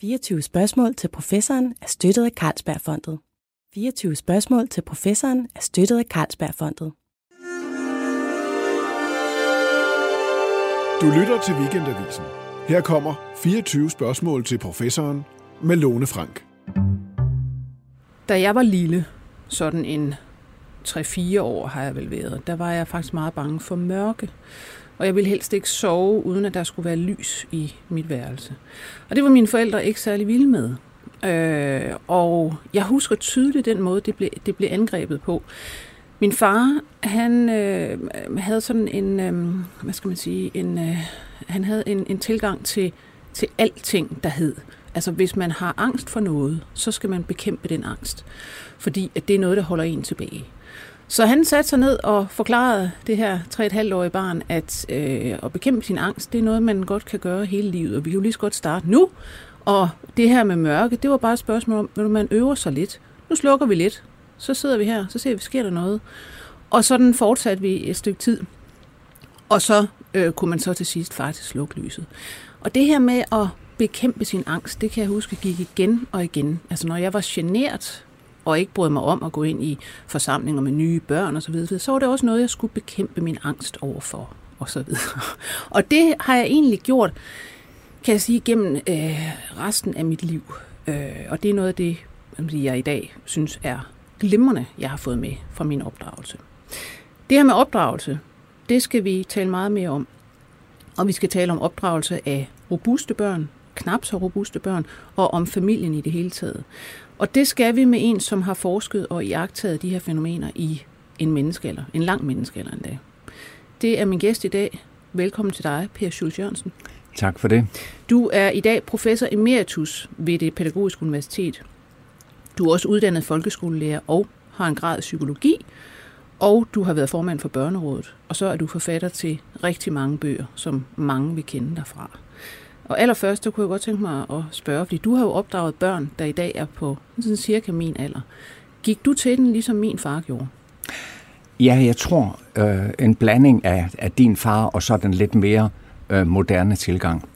24 spørgsmål til professoren er støttet af Carlsbergfondet. 24 spørgsmål til professoren er støttet af Carlsbergfondet. Du lytter til Weekendavisen. Her kommer 24 spørgsmål til professoren med Lone Frank. Da jeg var lille, sådan en 3-4 år har jeg vel været, der var jeg faktisk meget bange for mørke. Og jeg ville helst ikke sove, uden at der skulle være lys i mit værelse. Og det var mine forældre ikke særlig vilde med. Øh, og jeg husker tydeligt den måde, det blev, det blev angrebet på. Min far, han øh, havde sådan en, øh, hvad skal man sige, en, øh, han havde en, en tilgang til, til alting, der hed. Altså hvis man har angst for noget, så skal man bekæmpe den angst. Fordi at det er noget, der holder en tilbage. Så han satte sig ned og forklarede det her 3,5-årige barn, at øh, at bekæmpe sin angst, det er noget, man godt kan gøre hele livet, og vi kan jo lige så godt starte nu. Og det her med mørke, det var bare et spørgsmål om, når man øver sig lidt. Nu slukker vi lidt, så sidder vi her, så ser vi, sker der noget. Og sådan fortsatte vi et stykke tid. Og så øh, kunne man så til sidst faktisk slukke lyset. Og det her med at bekæmpe sin angst, det kan jeg huske gik igen og igen. Altså når jeg var genert og ikke brød mig om at gå ind i forsamlinger med nye børn og så videre, så var det også noget, jeg skulle bekæmpe min angst overfor og så videre. Og det har jeg egentlig gjort, kan jeg sige, gennem øh, resten af mit liv. Øh, og det er noget af det, jeg i dag synes er glimrende, jeg har fået med fra min opdragelse. Det her med opdragelse, det skal vi tale meget mere om. Og vi skal tale om opdragelse af robuste børn, knap så robuste børn, og om familien i det hele taget. Og det skal vi med en, som har forsket og iagtaget de her fænomener i en menneskealder, en lang menneskealder endda. Det er min gæst i dag. Velkommen til dig, Per Schultz Jørgensen. Tak for det. Du er i dag professor emeritus ved det pædagogiske universitet. Du er også uddannet folkeskolelærer og har en grad i psykologi, og du har været formand for Børnerådet, og så er du forfatter til rigtig mange bøger, som mange vil kende dig fra. Og allerførst, så kunne jeg godt tænke mig at spørge, fordi du har jo opdraget børn, der i dag er på sådan cirka min alder. Gik du til den, ligesom min far gjorde? Ja, jeg tror øh, en blanding af, af din far og så den lidt mere øh, moderne tilgang.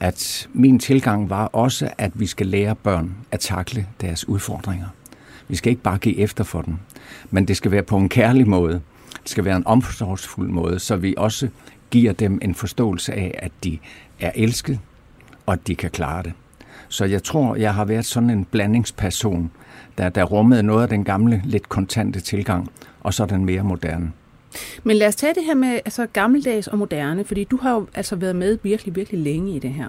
At min tilgang var også, at vi skal lære børn at takle deres udfordringer. Vi skal ikke bare give efter for dem, men det skal være på en kærlig måde. Det skal være en omsorgsfuld måde, så vi også giver dem en forståelse af, at de er elsket, og at de kan klare det. Så jeg tror, jeg har været sådan en blandingsperson, der, der rummede noget af den gamle, lidt kontante tilgang, og så den mere moderne. Men lad os tage det her med altså, gammeldags og moderne, fordi du har jo altså været med virkelig, virkelig længe i det her.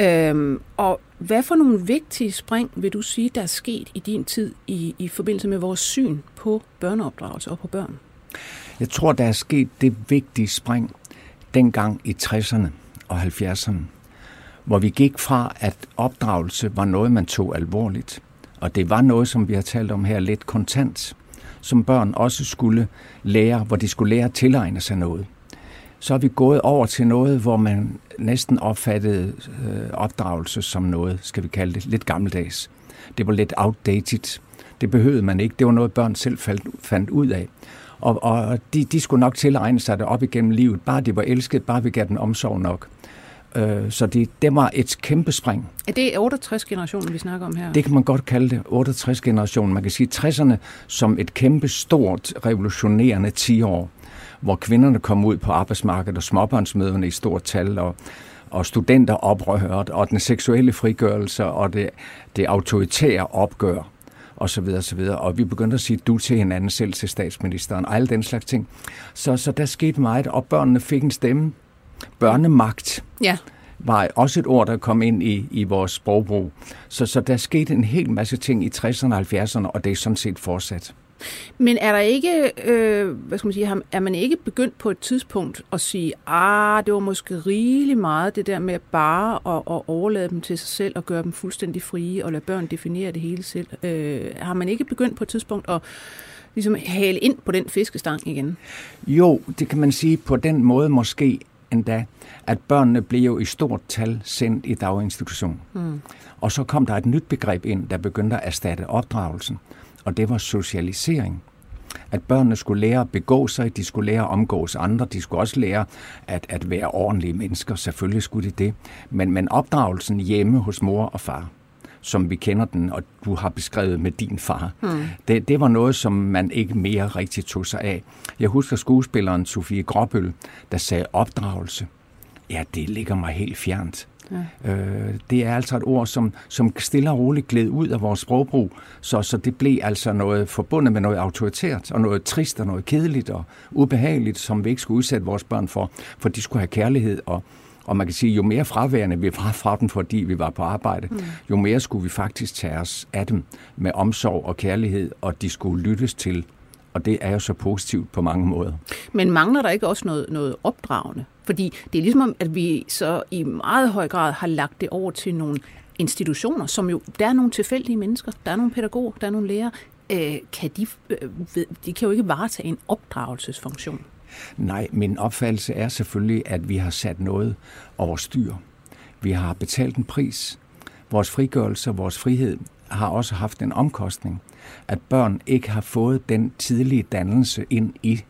Øhm, og hvad for nogle vigtige spring vil du sige, der er sket i din tid i, i forbindelse med vores syn på børneopdragelse og på børn? Jeg tror, der er sket det vigtige spring dengang i 60'erne og 70'erne, hvor vi gik fra, at opdragelse var noget, man tog alvorligt, og det var noget, som vi har talt om her, lidt kontant, som børn også skulle lære, hvor de skulle lære at tilegne sig noget. Så er vi gået over til noget, hvor man næsten opfattede øh, opdragelse som noget, skal vi kalde det, lidt gammeldags. Det var lidt outdated. Det behøvede man ikke. Det var noget, børn selv fandt, ud af. Og, og de, de skulle nok tilegne sig det op igennem livet. Bare de var elsket, bare vi gav den omsorg nok. Øh, så det, det var et kæmpe spring. Er det 68-generationen, vi snakker om her? Det kan man godt kalde det, 68-generationen. Man kan sige 60'erne som et kæmpe, stort, revolutionerende 10 år, hvor kvinderne kom ud på arbejdsmarkedet, og småbørnsmøderne i stort tal, og, og studenter oprørt, og den seksuelle frigørelse, og det, det autoritære opgør og så videre, og så videre. Og vi begyndte at sige du til hinanden, selv til statsministeren, og alle den slags ting. Så, så der skete meget, og børnene fik en stemme. Børnemagt. Ja var også et ord, der kom ind i, i vores sprogbrug. Så, så der skete en hel masse ting i 60'erne og 70'erne, og det er sådan set fortsat. Men er der ikke, øh, hvad skal man sige, er man ikke begyndt på et tidspunkt at sige, ah, det var måske rigeligt meget det der med bare at, at overlade dem til sig selv og gøre dem fuldstændig frie og lade børn definere det hele selv? Øh, har man ikke begyndt på et tidspunkt at ligesom hale ind på den fiskestang igen? Jo, det kan man sige på den måde måske endda, at børnene blev jo i stort tal sendt i daginstitution. Mm. Og så kom der et nyt begreb ind, der begyndte at erstatte opdragelsen og det var socialisering. At børnene skulle lære at begå sig, de skulle lære at omgås andre, de skulle også lære at, at være ordentlige mennesker, selvfølgelig skulle de det. Men, men opdragelsen hjemme hos mor og far, som vi kender den, og du har beskrevet med din far. Mm. Det, det var noget, som man ikke mere rigtig tog sig af. Jeg husker skuespilleren Sofie Gråbøl, der sagde opdragelse. Ja, det ligger mig helt fjernt. Ja. Øh, det er altså et ord, som, som stille og roligt gled ud af vores sprogbrug, så, så det blev altså noget forbundet med noget autoritært, og noget trist, og noget kedeligt og ubehageligt, som vi ikke skulle udsætte vores børn for, for de skulle have kærlighed og, og man kan sige, jo mere fraværende vi var fra dem, fordi vi var på arbejde, mm. jo mere skulle vi faktisk tage os af dem med omsorg og kærlighed, og de skulle lyttes til. Og det er jo så positivt på mange måder. Men mangler der ikke også noget, noget opdragende? Fordi det er ligesom, at vi så i meget høj grad har lagt det over til nogle institutioner, som jo, der er nogle tilfældige mennesker, der er nogle pædagoger, der er nogle lærere, øh, kan de, øh, de kan jo ikke varetage en opdragelsesfunktion. Nej, min opfattelse er selvfølgelig, at vi har sat noget over styr. Vi har betalt en pris. Vores frigørelse og vores frihed har også haft en omkostning. At børn ikke har fået den tidlige dannelse ind i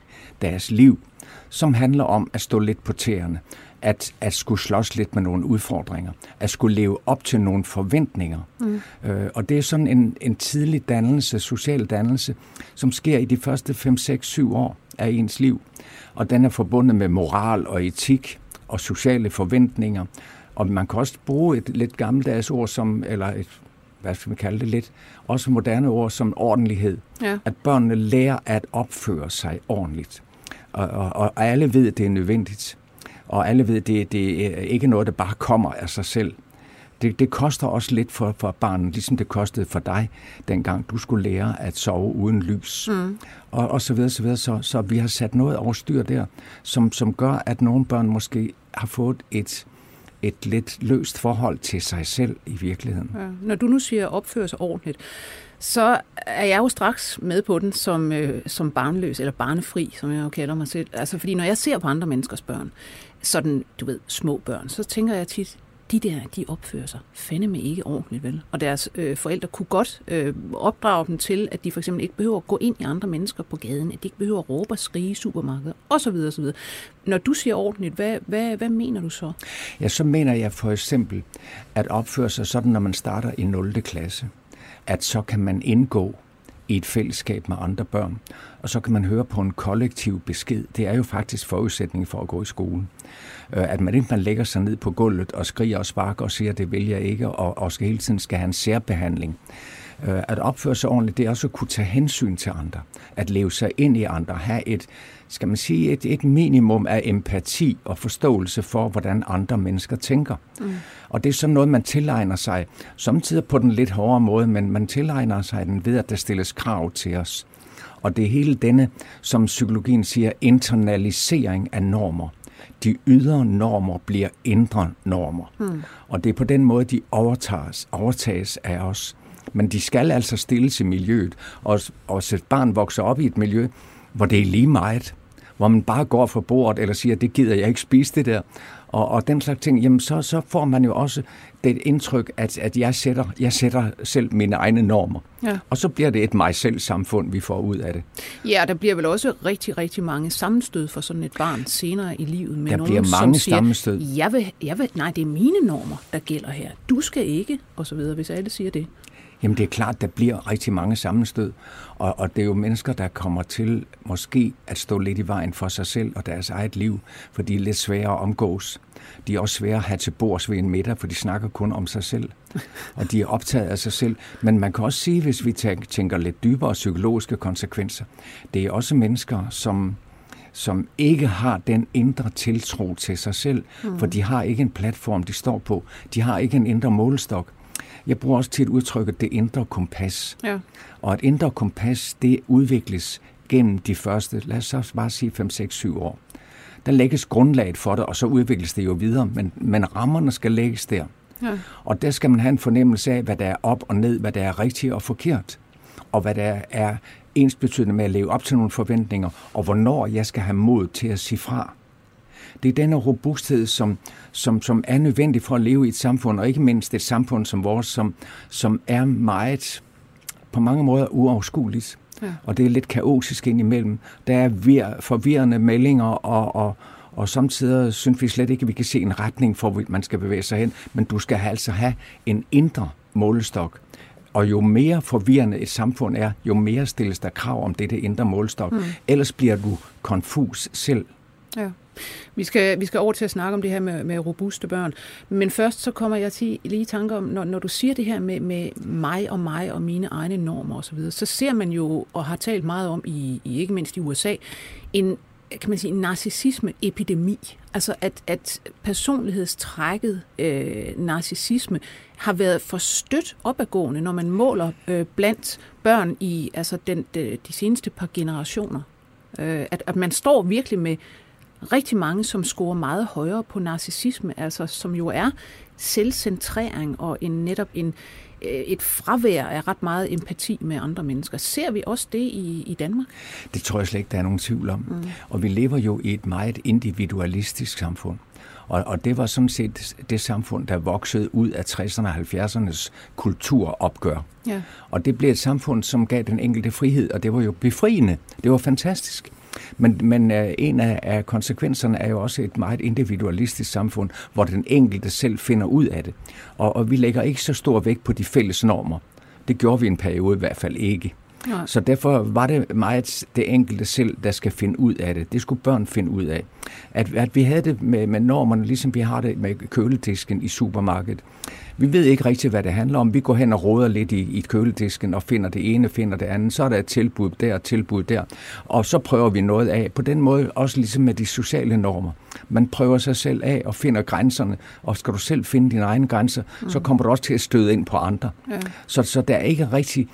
deres liv, som handler om at stå lidt på tæerne, at, at skulle slås lidt med nogle udfordringer, at skulle leve op til nogle forventninger. Mm. Øh, og det er sådan en, en tidlig dannelse, social dannelse, som sker i de første 5, 6, 7 år af ens liv. Og den er forbundet med moral og etik og sociale forventninger. Og man kan også bruge et lidt gammeldags ord som, eller et, hvad skal man kalde det lidt, også moderne ord som ordentlighed. Ja. At børnene lærer at opføre sig ordentligt. Og, og, og alle ved, at det er nødvendigt. Og alle ved, at det, det er ikke noget, der bare kommer af sig selv. Det, det koster også lidt for, for barnet, ligesom det kostede for dig, dengang du skulle lære at sove uden lys. Mm. Og, og så videre, så videre. Så, så vi har sat noget over styr der, som, som gør, at nogle børn måske har fået et, et lidt løst forhold til sig selv i virkeligheden. Ja. Når du nu siger opføre sig ordentligt, så er jeg jo straks med på den som, øh, som barnløs, eller barnefri, som jeg jo kalder mig selv. Altså, fordi når jeg ser på andre menneskers børn, sådan, du ved, små børn, så tænker jeg tit, de der, de opfører sig fandeme ikke ordentligt, vel? Og deres øh, forældre kunne godt øh, opdrage dem til, at de for eksempel ikke behøver at gå ind i andre mennesker på gaden, at de ikke behøver at råbe og skrige i supermarkedet, osv. osv. Når du siger ordentligt, hvad, hvad, hvad mener du så? Ja, så mener jeg for eksempel, at opføre sig sådan, når man starter i 0. klasse, at så kan man indgå i et fællesskab med andre børn, og så kan man høre på en kollektiv besked. Det er jo faktisk forudsætningen for at gå i skole. Øh, at man ikke man lægger sig ned på gulvet og skriger og sparker og siger, at det vil jeg ikke, og, og skal hele tiden skal have en særbehandling. Øh, at opføre sig ordentligt, det er også at kunne tage hensyn til andre. At leve sig ind i andre. Have et, skal man sige, et, et minimum af empati og forståelse for, hvordan andre mennesker tænker. Mm. Og det er sådan noget, man tilegner sig, samtidig på den lidt hårdere måde, men man tilegner sig den ved, at der stilles krav til os. Og det er hele denne, som psykologien siger, internalisering af normer. De ydre normer bliver indre normer. Mm. Og det er på den måde, de overtages, overtages af os. Men de skal altså stilles i miljøet. Og, og hvis et barn vokser op i et miljø, hvor det er lige meget, hvor man bare går fra bordet eller siger, det gider jeg ikke spise det der, og, og den slags ting, jamen så, så får man jo også det indtryk, at, at jeg, sætter, jeg sætter selv mine egne normer. Ja. Og så bliver det et mig-selv-samfund, vi får ud af det. Ja, der bliver vel også rigtig, rigtig mange sammenstød for sådan et barn senere i livet. Med der nogen, bliver mange som siger, sammenstød. Jeg vil, jeg vil, nej, det er mine normer, der gælder her. Du skal ikke, og så videre, hvis alle siger det. Jamen det er klart, der bliver rigtig mange sammenstød, og, og det er jo mennesker, der kommer til måske at stå lidt i vejen for sig selv og deres eget liv, for de er lidt svære at omgås. De er også svære at have til bords ved en middag, for de snakker kun om sig selv, og de er optaget af sig selv. Men man kan også sige, hvis vi tænker lidt dybere psykologiske konsekvenser, det er også mennesker, som som ikke har den indre tiltro til sig selv, mm. for de har ikke en platform, de står på. De har ikke en indre målestok. Jeg bruger også til at udtrykke det indre kompas. Ja. Og et indre kompas, det udvikles gennem de første, lad os så bare sige 5, 6, 7 år. Der lægges grundlaget for det, og så udvikles det jo videre, men, men rammerne skal lægges der. Ja. Og der skal man have en fornemmelse af, hvad der er op og ned, hvad der er rigtigt og forkert, og hvad der er ens betydende med at leve op til nogle forventninger, og hvornår jeg skal have mod til at sige fra. Det er denne robusthed, som, som, som er nødvendig for at leve i et samfund, og ikke mindst et samfund som vores, som, som er meget på mange måder uoverskueligt. Ja. Og det er lidt kaotisk indimellem. Der er vir- forvirrende meldinger, og, og, og samtidig synes vi slet ikke, at vi kan se en retning for, hvor man skal bevæge sig hen. Men du skal altså have en indre målestok. Og jo mere forvirrende et samfund er, jo mere stilles der krav om dette indre målstok. Mm. Ellers bliver du konfus selv. Ja. Vi skal, vi skal over til at snakke om det her med, med robuste børn. Men først så kommer jeg til lige i tanke om, når, når du siger det her med, med mig og mig og mine egne normer osv., så, så ser man jo, og har talt meget om, i, i ikke mindst i USA, en kan man sige, en narcissisme-epidemi. Altså at, at personlighedstrækket øh, narcissisme har været for stødt opadgående, når man måler øh, blandt børn i altså den, de, de seneste par generationer. Øh, at, at man står virkelig med rigtig mange, som scorer meget højere på narcissisme, altså som jo er selvcentrering og en netop en, øh, et fravær af ret meget empati med andre mennesker. Ser vi også det i, i Danmark? Det tror jeg slet ikke, der er nogen tvivl om. Mm. Og vi lever jo i et meget individualistisk samfund. Og, og det var sådan set det samfund, der voksede ud af 60'erne og 70'ernes kulturopgør. Ja. Og det blev et samfund, som gav den enkelte frihed, og det var jo befriende. Det var fantastisk. Men, men øh, en af, af konsekvenserne er jo også et meget individualistisk samfund, hvor den enkelte selv finder ud af det. Og, og vi lægger ikke så stor vægt på de fælles normer. Det gjorde vi en periode i hvert fald ikke. Nej. Så derfor var det meget det enkelte selv, der skal finde ud af det. Det skulle børn finde ud af. At, at vi havde det med, med normerne, ligesom vi har det med køledisken i supermarkedet. Vi ved ikke rigtigt, hvad det handler om. Vi går hen og råder lidt i, i køledisken og finder det ene, finder det andet. Så er der et tilbud der, et tilbud der. Og så prøver vi noget af. På den måde også ligesom med de sociale normer. Man prøver sig selv af og finder grænserne. Og skal du selv finde dine egne grænser, mm. så kommer du også til at støde ind på andre. Ja. Så, så der er ikke rigtig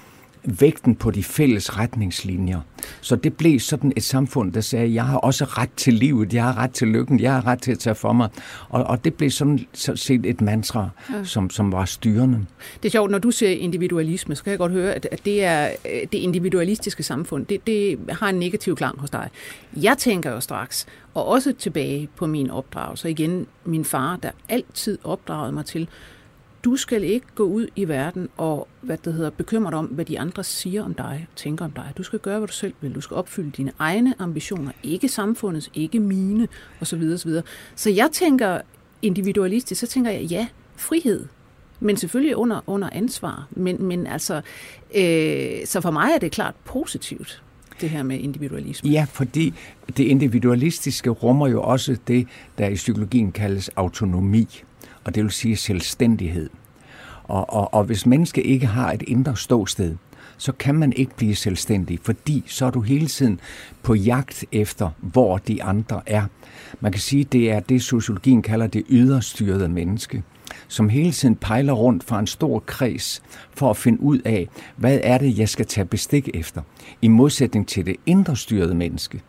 vægten på de fælles retningslinjer. Så det blev sådan et samfund, der sagde, jeg har også ret til livet, jeg har ret til lykken, jeg har ret til at tage for mig. Og, og det blev sådan set et mantra, ja. som, som var styrende. Det er sjovt, når du siger individualisme, så kan jeg godt høre, at, at det er øh, det individualistiske samfund, det, det har en negativ klang hos dig. Jeg tænker jo straks, og også tilbage på min opdragelse, igen min far, der altid opdragede mig til, du skal ikke gå ud i verden og hvad det hedder, bekymre dig om, hvad de andre siger om dig, tænker om dig. Du skal gøre, hvad du selv vil. Du skal opfylde dine egne ambitioner, ikke samfundets, ikke mine, osv. osv. Så jeg tænker individualistisk, så tænker jeg, ja, frihed, men selvfølgelig under, under ansvar. Men, men altså, øh, så for mig er det klart positivt, det her med individualisme. Ja, fordi det individualistiske rummer jo også det, der i psykologien kaldes autonomi og det vil sige selvstændighed. Og, og, og hvis mennesket ikke har et indre ståsted, så kan man ikke blive selvstændig, fordi så er du hele tiden på jagt efter, hvor de andre er. Man kan sige, det er det, sociologien kalder det yderstyrede menneske, som hele tiden pejler rundt fra en stor kreds for at finde ud af, hvad er det, jeg skal tage bestik efter, i modsætning til det indre styrede menneske,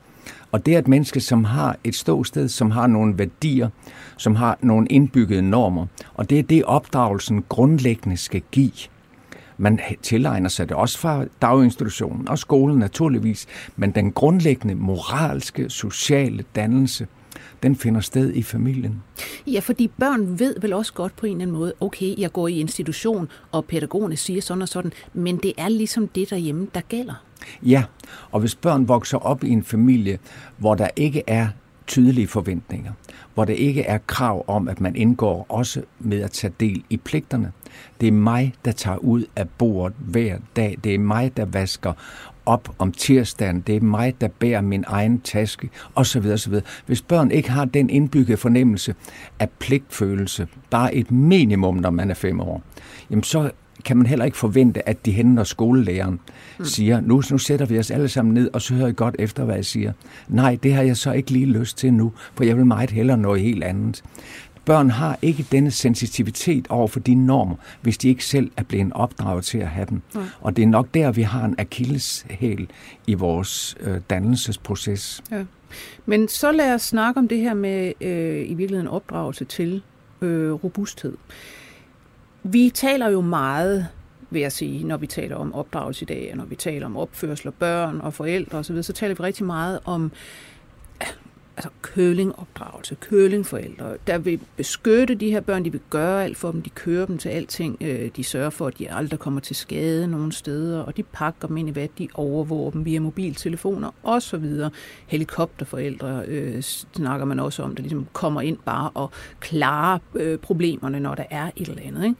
og det er et menneske, som har et ståsted, som har nogle værdier, som har nogle indbyggede normer. Og det er det, opdragelsen grundlæggende skal give. Man tilegner sig det også fra daginstitutionen og skolen naturligvis, men den grundlæggende moralske, sociale dannelse, den finder sted i familien. Ja, fordi børn ved vel også godt på en eller anden måde, okay, jeg går i institution, og pædagogerne siger sådan og sådan, men det er ligesom det derhjemme, der gælder. Ja, og hvis børn vokser op i en familie, hvor der ikke er tydelige forventninger, hvor der ikke er krav om, at man indgår også med at tage del i pligterne. Det er mig, der tager ud af bordet hver dag. Det er mig, der vasker op om tirsdagen. Det er mig, der bærer min egen taske, osv. osv. Hvis børn ikke har den indbyggede fornemmelse af pligtfølelse, bare et minimum, når man er fem år, jamen så kan man heller ikke forvente, at de henter når skolelæreren mm. siger, nu, nu sætter vi os alle sammen ned, og så hører I godt efter, hvad jeg siger. Nej, det har jeg så ikke lige lyst til nu, for jeg vil meget hellere noget helt andet. Børn har ikke denne sensitivitet over for de normer, hvis de ikke selv er blevet opdraget til at have dem. Mm. Og det er nok der, vi har en akilleshæl i vores øh, dannelsesproces. Ja. Men så lad os snakke om det her med øh, i virkeligheden opdragelse til øh, robusthed. Vi taler jo meget, vil jeg sige, når vi taler om opdragelse i dag, og når vi taler om opførsel af børn og forældre osv., så taler vi rigtig meget om altså kølingopdragelse, kølingforældre, der vil beskytte de her børn, de vil gøre alt for dem, de kører dem til alting, øh, de sørger for, at de aldrig kommer til skade nogen steder, og de pakker dem ind i hvad, de overvåger dem via mobiltelefoner osv. Helikopterforældre øh, snakker man også om, der ligesom kommer ind bare og klarer øh, problemerne, når der er et eller andet. Ikke?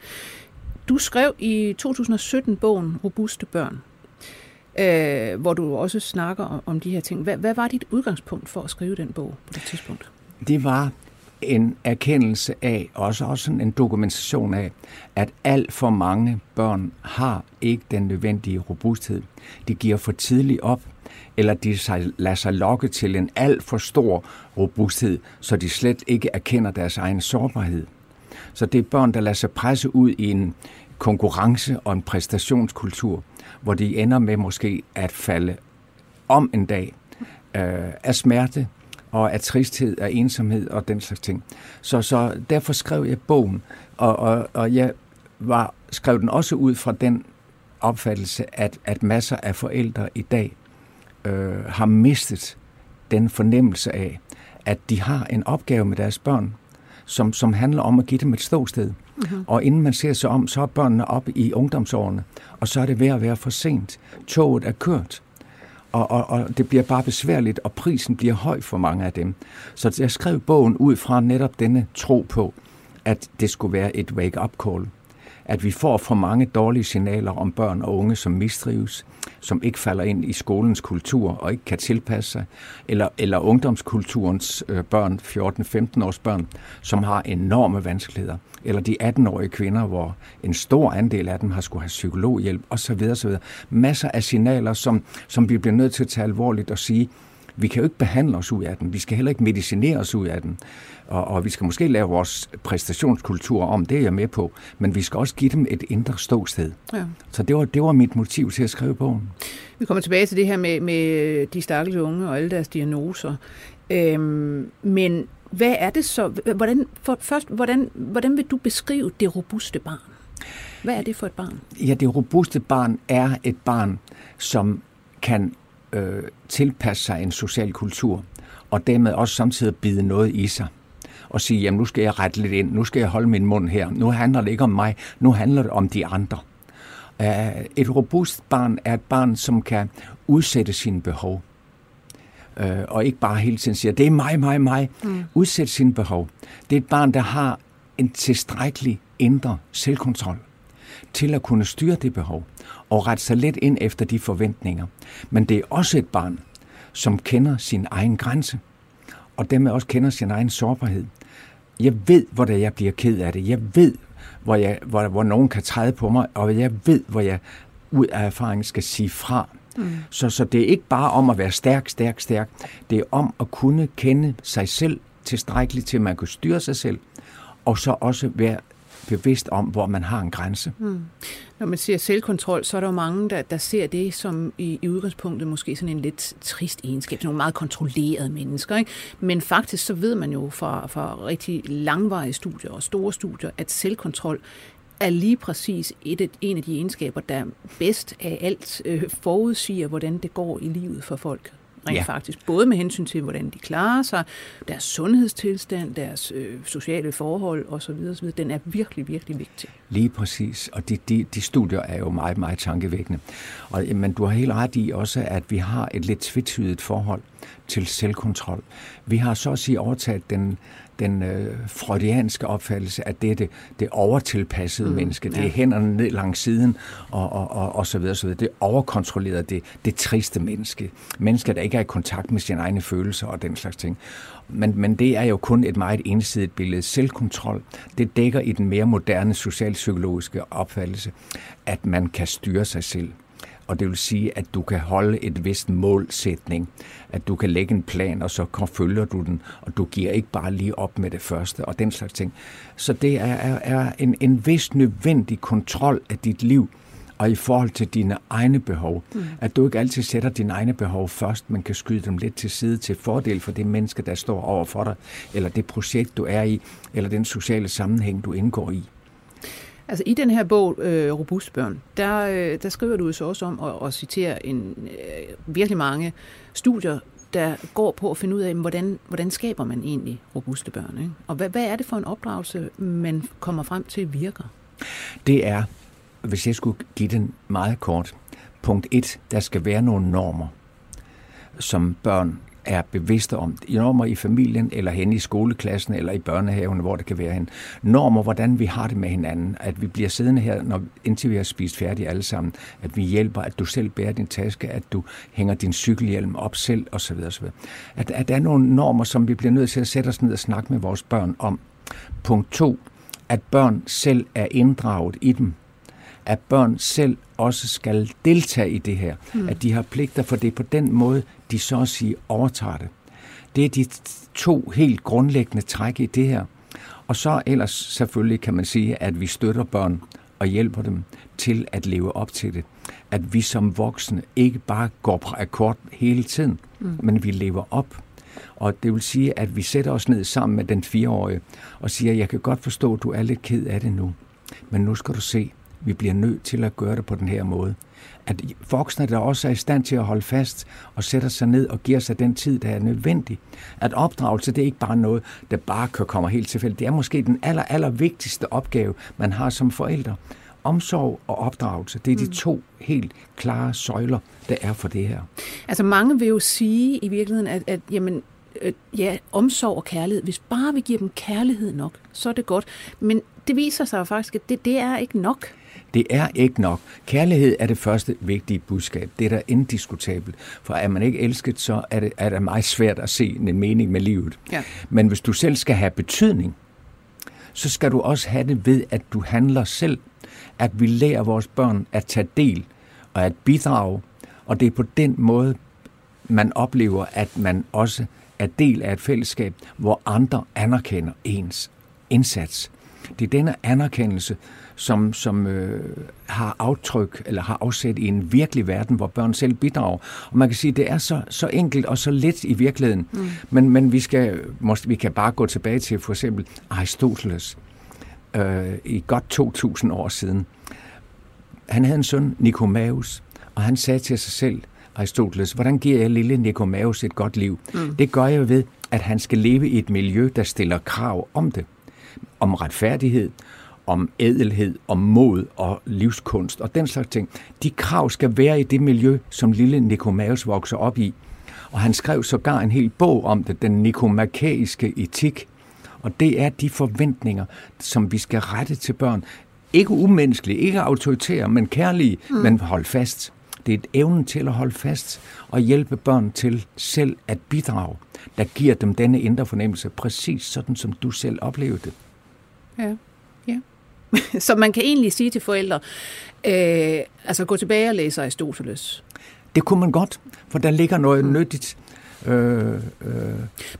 Du skrev i 2017 bogen Robuste Børn, øh, hvor du også snakker om, om de her ting. Hvad, hvad var dit udgangspunkt for at skrive den bog på det tidspunkt? Det var en erkendelse af, også, også en dokumentation af, at alt for mange børn har ikke den nødvendige robusthed. De giver for tidligt op, eller de lader sig lokke til en alt for stor robusthed, så de slet ikke erkender deres egen sårbarhed. Så det er børn, der lader sig presse ud i en konkurrence og en præstationskultur, hvor de ender med måske at falde om en dag øh, af smerte og af tristhed, af ensomhed og den slags ting. Så, så derfor skrev jeg bogen, og, og, og jeg var, skrev den også ud fra den opfattelse, at, at masser af forældre i dag øh, har mistet den fornemmelse af, at de har en opgave med deres børn, som, som handler om at give dem et ståsted. Mm-hmm. Og inden man ser sig om, så er børnene op i ungdomsårene, og så er det ved at være for sent. Toget er kørt, og, og, og det bliver bare besværligt, og prisen bliver høj for mange af dem. Så jeg skrev bogen ud fra netop denne tro på, at det skulle være et wake-up call. At vi får for mange dårlige signaler om børn og unge, som mistrives, som ikke falder ind i skolens kultur og ikke kan tilpasse sig, eller, eller ungdomskulturens øh, børn, 14-15 års børn, som har enorme vanskeligheder, eller de 18-årige kvinder, hvor en stor andel af dem har skulle have psykologhjælp osv. osv. Masser af signaler, som, som vi bliver nødt til at tage alvorligt og sige, vi kan jo ikke behandle os ud af den. Vi skal heller ikke medicinere os ud af den. Og, og vi skal måske lave vores præstationskultur om, det er jeg med på. Men vi skal også give dem et indre ståsted. Ja. Så det var, det var mit motiv til at skrive bogen. Vi kommer tilbage til det her med, med de stakkels unge og alle deres diagnoser. Øhm, men hvad er det så? Hvordan, for, først, hvordan, hvordan vil du beskrive det robuste barn? Hvad er det for et barn? Ja, det robuste barn er et barn, som kan øh, tilpasse sig en social kultur, og dermed også samtidig bide noget i sig og sige, jamen nu skal jeg rette lidt ind, nu skal jeg holde min mund her, nu handler det ikke om mig, nu handler det om de andre. Uh, et robust barn er et barn, som kan udsætte sine behov. Uh, og ikke bare hele tiden siger, det er mig, mig, mig. Mm. Udsætte sine behov. Det er et barn, der har en tilstrækkelig indre selvkontrol til at kunne styre det behov og rette sig lidt ind efter de forventninger. Men det er også et barn, som kender sin egen grænse, og dermed også kender sin egen sårbarhed. Jeg ved, hvor det jeg bliver ked af det. Jeg ved, hvor, jeg, hvor, hvor nogen kan træde på mig, og jeg ved, hvor jeg ud af erfaringen skal sige fra. Mm. Så, så det er ikke bare om at være stærk, stærk, stærk. Det er om at kunne kende sig selv tilstrækkeligt til, at man kan styre sig selv, og så også være bevidst om, hvor man har en grænse. Mm. Når man siger selvkontrol, så er der jo mange, der, der ser det som i, i udgangspunktet måske sådan en lidt trist egenskab, nogle meget kontrollerede mennesker. Ikke? Men faktisk så ved man jo fra, fra rigtig langvarige studier og store studier, at selvkontrol er lige præcis et, en af de egenskaber, der bedst af alt øh, forudsiger, hvordan det går i livet for folk rent ja. faktisk. Både med hensyn til, hvordan de klarer sig, deres sundhedstilstand, deres øh, sociale forhold osv. osv. Den er virkelig, virkelig vigtig. Lige præcis, og de, de, de studier er jo meget, meget tankevækkende. Og, men du har helt ret i også, at vi har et lidt tvetydigt forhold til selvkontrol. Vi har så at sige overtaget den, den øh, freudianske opfattelse, at det er det, det overtilpassede mm, menneske. Det er hænderne ned langs siden, og, og, og, og så videre, så videre. Det overkontrollerede, det, det triste menneske. Mennesker, der ikke er i kontakt med sine egne følelser og den slags ting. Men, men det er jo kun et meget ensidigt billede. Selvkontrol, det dækker i den mere moderne socialpsykologiske opfattelse, at man kan styre sig selv og det vil sige, at du kan holde et vist målsætning, at du kan lægge en plan, og så følger du den, og du giver ikke bare lige op med det første, og den slags ting. Så det er, er, en, en vis nødvendig kontrol af dit liv, og i forhold til dine egne behov. Mm. At du ikke altid sætter dine egne behov først, men kan skyde dem lidt til side til fordel for det menneske, der står over for dig, eller det projekt, du er i, eller den sociale sammenhæng, du indgår i. Altså i den her bog, øh, Robust Børn, der, øh, der skriver du så også om at, at citere en, øh, virkelig mange studier, der går på at finde ud af, hvordan, hvordan skaber man egentlig robuste børn? Ikke? Og hvad, hvad er det for en opdragelse, man kommer frem til virker? Det er, hvis jeg skulle give den meget kort, punkt 1, der skal være nogle normer, som børn er bevidste om. Normer i familien, eller hen i skoleklassen, eller i børnehaven, hvor det kan være hen. Normer, hvordan vi har det med hinanden. At vi bliver siddende her, når, indtil vi har spist færdigt alle sammen. At vi hjælper, at du selv bærer din taske, at du hænger din cykelhjelm op selv, osv. osv. At, at der er nogle normer, som vi bliver nødt til at sætte os ned og snakke med vores børn om. Punkt 2. At børn selv er inddraget i dem at børn selv også skal deltage i det her. Mm. At de har pligter, for det er på den måde, de så at sige overtager det. Det er de to helt grundlæggende træk i det her. Og så ellers selvfølgelig kan man sige, at vi støtter børn og hjælper dem til at leve op til det. At vi som voksne ikke bare går på akkord hele tiden, mm. men vi lever op. Og det vil sige, at vi sætter os ned sammen med den fireårige og siger, jeg kan godt forstå, at du er lidt ked af det nu, men nu skal du se, vi bliver nødt til at gøre det på den her måde. At voksne, der også er i stand til at holde fast og sætter sig ned og giver sig den tid, der er nødvendig. At opdragelse, det er ikke bare noget, der bare kan komme helt tilfældigt. Det er måske den aller, aller vigtigste opgave, man har som forældre. Omsorg og opdragelse, det er de mm. to helt klare søjler, der er for det her. Altså mange vil jo sige i virkeligheden, at, at jamen, øh, ja, omsorg og kærlighed, hvis bare vi giver dem kærlighed nok, så er det godt. Men det viser sig faktisk, at det, det er ikke nok. Det er ikke nok. Kærlighed er det første vigtige budskab. Det er da indiskutabelt. For er man ikke elsket, så er det, er det meget svært at se en mening med livet. Ja. Men hvis du selv skal have betydning, så skal du også have det ved, at du handler selv. At vi lærer vores børn at tage del og at bidrage. Og det er på den måde, man oplever, at man også er del af et fællesskab, hvor andre anerkender ens indsats. Det er denne anerkendelse, som, som øh, har aftryk eller har afsæt i en virkelig verden, hvor børn selv bidrager. Og man kan sige, at det er så, så enkelt og så let i virkeligheden. Mm. Men, men vi, skal, måske, vi kan bare gå tilbage til for eksempel Aristoteles øh, i godt 2000 år siden. Han havde en søn, Nikomaus, og han sagde til sig selv, Aristoteles, hvordan giver jeg lille Nikomaus et godt liv? Mm. Det gør jeg ved, at han skal leve i et miljø, der stiller krav om det. Om retfærdighed, om ædelhed, om mod og livskunst og den slags ting. De krav skal være i det miljø, som lille Nikomaus vokser op i. Og han skrev sågar en hel bog om det, den nikomakæiske etik. Og det er de forventninger, som vi skal rette til børn. Ikke umenneskelige, ikke autoritære, men kærlige, mm. men hold fast. Det er et evnen til at holde fast og hjælpe børn til selv at bidrage, der giver dem denne indre fornemmelse, præcis sådan som du selv oplevede det. Ja. Så man kan egentlig sige til forældre, øh, altså gå tilbage og læse Aristoteles. Det kunne man godt, for der ligger noget mm. nyttigt øh, øh,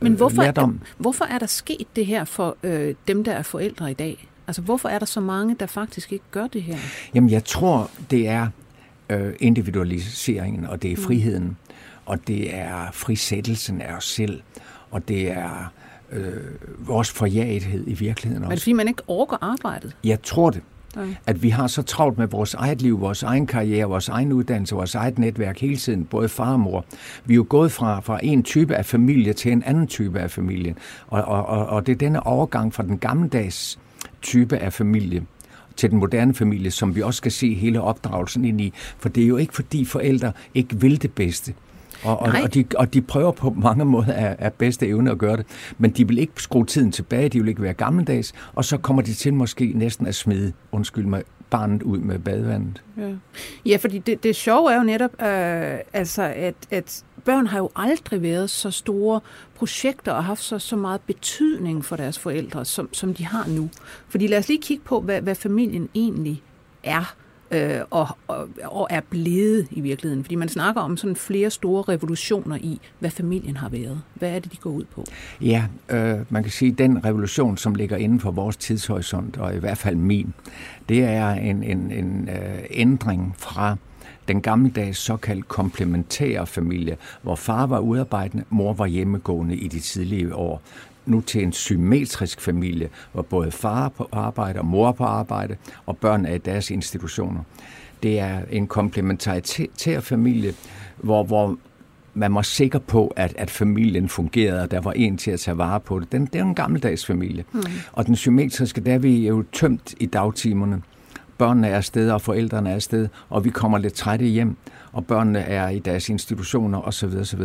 Men hvorfor, lærdom. hvorfor er der sket det her for øh, dem, der er forældre i dag? Altså hvorfor er der så mange, der faktisk ikke gør det her? Jamen jeg tror, det er øh, individualiseringen, og det er friheden, og det er frisættelsen af os selv, og det er øh, vores forjagethed i virkeligheden også. Men det fordi, man ikke orker arbejdet? Jeg tror det. Okay. At vi har så travlt med vores eget liv, vores egen karriere, vores egen uddannelse, vores eget netværk hele tiden, både far og mor. Vi er jo gået fra, fra en type af familie til en anden type af familien. Og, og, og, og det er denne overgang fra den gammeldags type af familie til den moderne familie, som vi også skal se hele opdragelsen ind i. For det er jo ikke fordi forældre ikke vil det bedste. Og, og, og, de, og de prøver på mange måder af, af bedste evne at gøre det, men de vil ikke skrue tiden tilbage, de vil ikke være gammeldags, og så kommer de til måske næsten at smide, undskyld mig, barnet ud med badevandet. Ja, ja fordi det, det sjove er jo netop, øh, altså at, at børn har jo aldrig været så store projekter og haft så, så meget betydning for deres forældre, som, som de har nu. Fordi lad os lige kigge på, hvad, hvad familien egentlig er øh, og, og, og er blevet i virkeligheden. Fordi man snakker om sådan flere store revolutioner i, hvad familien har været. Hvad er det, de går ud på? Ja, øh, man kan sige, at den revolution, som ligger inden for vores tidshorisont, og i hvert fald min, det er en, en, en øh, ændring fra den gammeldags såkaldt komplementære familie, hvor far var udarbejdende, mor var hjemmegående i de tidlige år nu til en symmetrisk familie, hvor både far på arbejde og mor på arbejde, og børn er i deres institutioner. Det er en komplementær familie, hvor, hvor man var sikker på, at, at familien fungerede, og der var en til at tage vare på det. Den, det er en gammeldags familie. Mm. Og den symmetriske, der er vi jo tømt i dagtimerne. Børnene er afsted, og forældrene er afsted, og vi kommer lidt trætte hjem, og børnene er i deres institutioner osv. osv.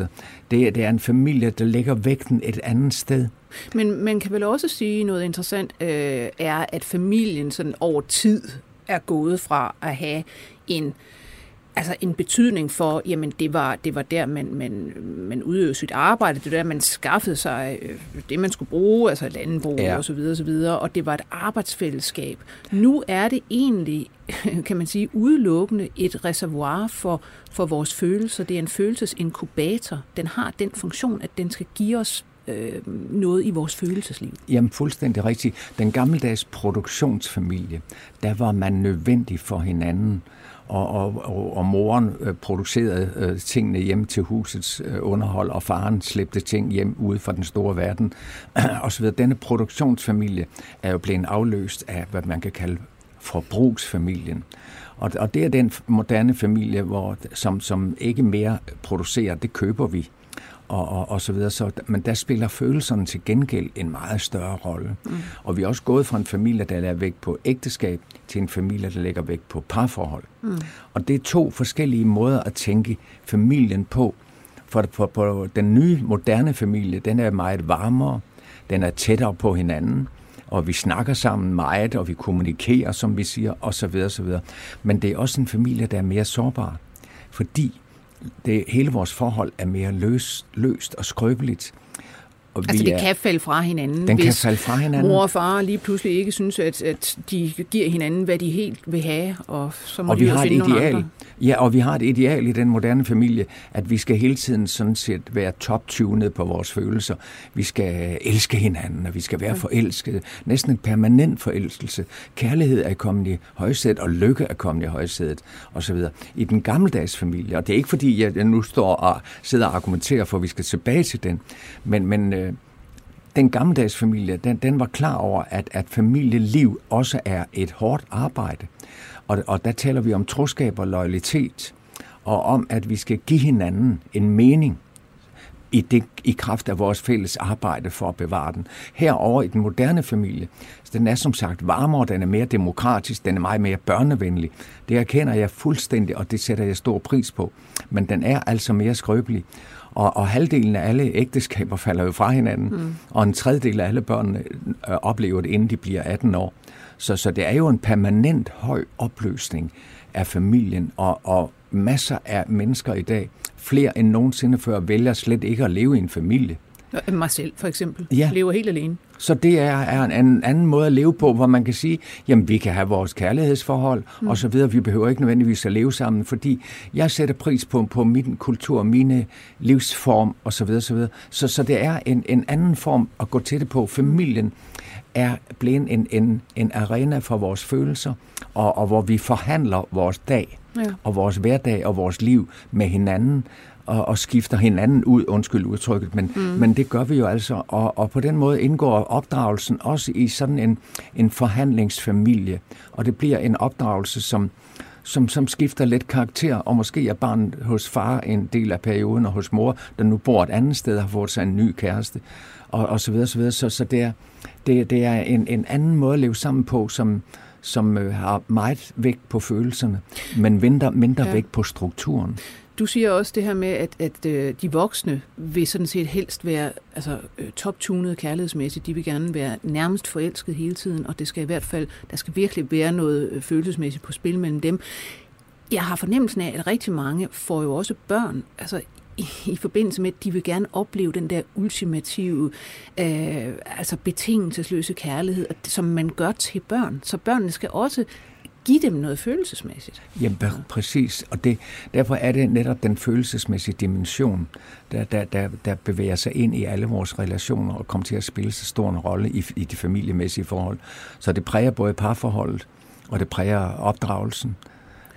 Det, det er en familie, der lægger vægten et andet sted. Men man kan vel også sige noget interessant, øh, er, at familien sådan over tid er gået fra at have en altså en betydning for, jamen det var, det var der, man, man, man udøvede sit arbejde, det var der, man skaffede sig øh, det, man skulle bruge, altså landbrug ja. og så videre, og så videre, og det var et arbejdsfællesskab. Nu er det egentlig, kan man sige, udelukkende et reservoir for, for vores følelser. Det er en følelsesinkubator. Den har den funktion, at den skal give os øh, noget i vores følelsesliv. Jamen fuldstændig rigtigt. Den gammeldags produktionsfamilie, der var man nødvendig for hinanden og, og, og, og moren øh, producerede øh, tingene hjem til husets øh, underhold, og faren slæbte ting hjem ude fra den store verden, og så videre. Denne produktionsfamilie er jo blevet afløst af, hvad man kan kalde forbrugsfamilien. Og, og det er den moderne familie, hvor, som, som ikke mere producerer, det køber vi og, og, og så videre. Så, men der spiller følelserne til gengæld en meget større rolle. Mm. Og vi er også gået fra en familie, der lægger vægt på ægteskab, til en familie, der lægger vægt på parforhold. Mm. Og det er to forskellige måder at tænke familien på. For, for, for den nye, moderne familie, den er meget varmere, den er tættere på hinanden, og vi snakker sammen meget, og vi kommunikerer, som vi siger, osv. osv. Men det er også en familie, der er mere sårbar, fordi det, hele vores forhold er mere løst, løst og skrøbeligt. Og altså det er, kan falde fra hinanden, den hvis kan falde fra hinanden. mor og far lige pludselig ikke synes, at, at de giver hinanden, hvad de helt vil have, og så må og de vi har finde et ideal. Ja, og vi har et ideal i den moderne familie, at vi skal hele tiden sådan set være top-tunet på vores følelser. Vi skal elske hinanden, og vi skal være forelskede. Næsten en permanent forelskelse. Kærlighed er kommet i højsædet, og lykke er kommet i højsædet, osv. I den gammeldags familie, og det er ikke fordi, jeg nu står og sidder og argumenterer for, at vi skal tilbage til den, men, men øh, den gammeldags familie, den, den var klar over, at, at familieliv også er et hårdt arbejde. Og, og der taler vi om troskab og loyalitet, og om, at vi skal give hinanden en mening i, det, i kraft af vores fælles arbejde for at bevare den. Herover i den moderne familie, så den er som sagt varmere, den er mere demokratisk, den er meget mere børnevenlig. Det erkender jeg fuldstændig, og det sætter jeg stor pris på. Men den er altså mere skrøbelig. Og, og halvdelen af alle ægteskaber falder jo fra hinanden, mm. og en tredjedel af alle børn øh, oplever det, inden de bliver 18 år. Så, så det er jo en permanent høj opløsning af familien, og, og masser af mennesker i dag, flere end nogensinde før, vælger slet ikke at leve i en familie. Mig selv for eksempel. Ja. Lever helt alene. Så det er, er en anden måde at leve på, hvor man kan sige, jamen vi kan have vores kærlighedsforhold mm. og så videre. Vi behøver ikke nødvendigvis at leve sammen, fordi jeg sætter pris på, på min kultur, mine livsform og så videre. Så, videre. så, så det er en, en anden form at gå til det på. Familien er blevet en, en, en arena for vores følelser, og, og hvor vi forhandler vores dag ja. og vores hverdag og vores liv med hinanden og, og skifter hinanden ud, undskyld udtrykket, men, mm. men det gør vi jo altså, og, og på den måde indgår opdragelsen også i sådan en, en forhandlingsfamilie, og det bliver en opdragelse, som, som, som skifter lidt karakter, og måske er barnet hos far en del af perioden, og hos mor, der nu bor et andet sted, har fået sig en ny kæreste, og, og så videre, så videre. Så, så det er, det, det er en, en anden måde at leve sammen på, som, som øh, har meget vægt på følelserne, men mindre, mindre ja. vægt på strukturen. Du siger også det her med, at, at øh, de voksne vil sådan set helst være altså, øh, top-tunet kærlighedsmæssigt. De vil gerne være nærmest forelsket hele tiden, og det skal i hvert fald, der skal virkelig være noget øh, følelsesmæssigt på spil mellem dem. Jeg har fornemmelsen af, at rigtig mange får jo også børn, altså i, i forbindelse med, at de vil gerne opleve den der ultimative, øh, altså betingelsesløse kærlighed, som man gør til børn. Så børnene skal også give dem noget følelsesmæssigt. Jamen præcis, og det, derfor er det netop den følelsesmæssige dimension, der, der, der, der bevæger sig ind i alle vores relationer og kommer til at spille så stor en rolle i, i de familiemæssige forhold. Så det præger både parforholdet, og det præger opdragelsen,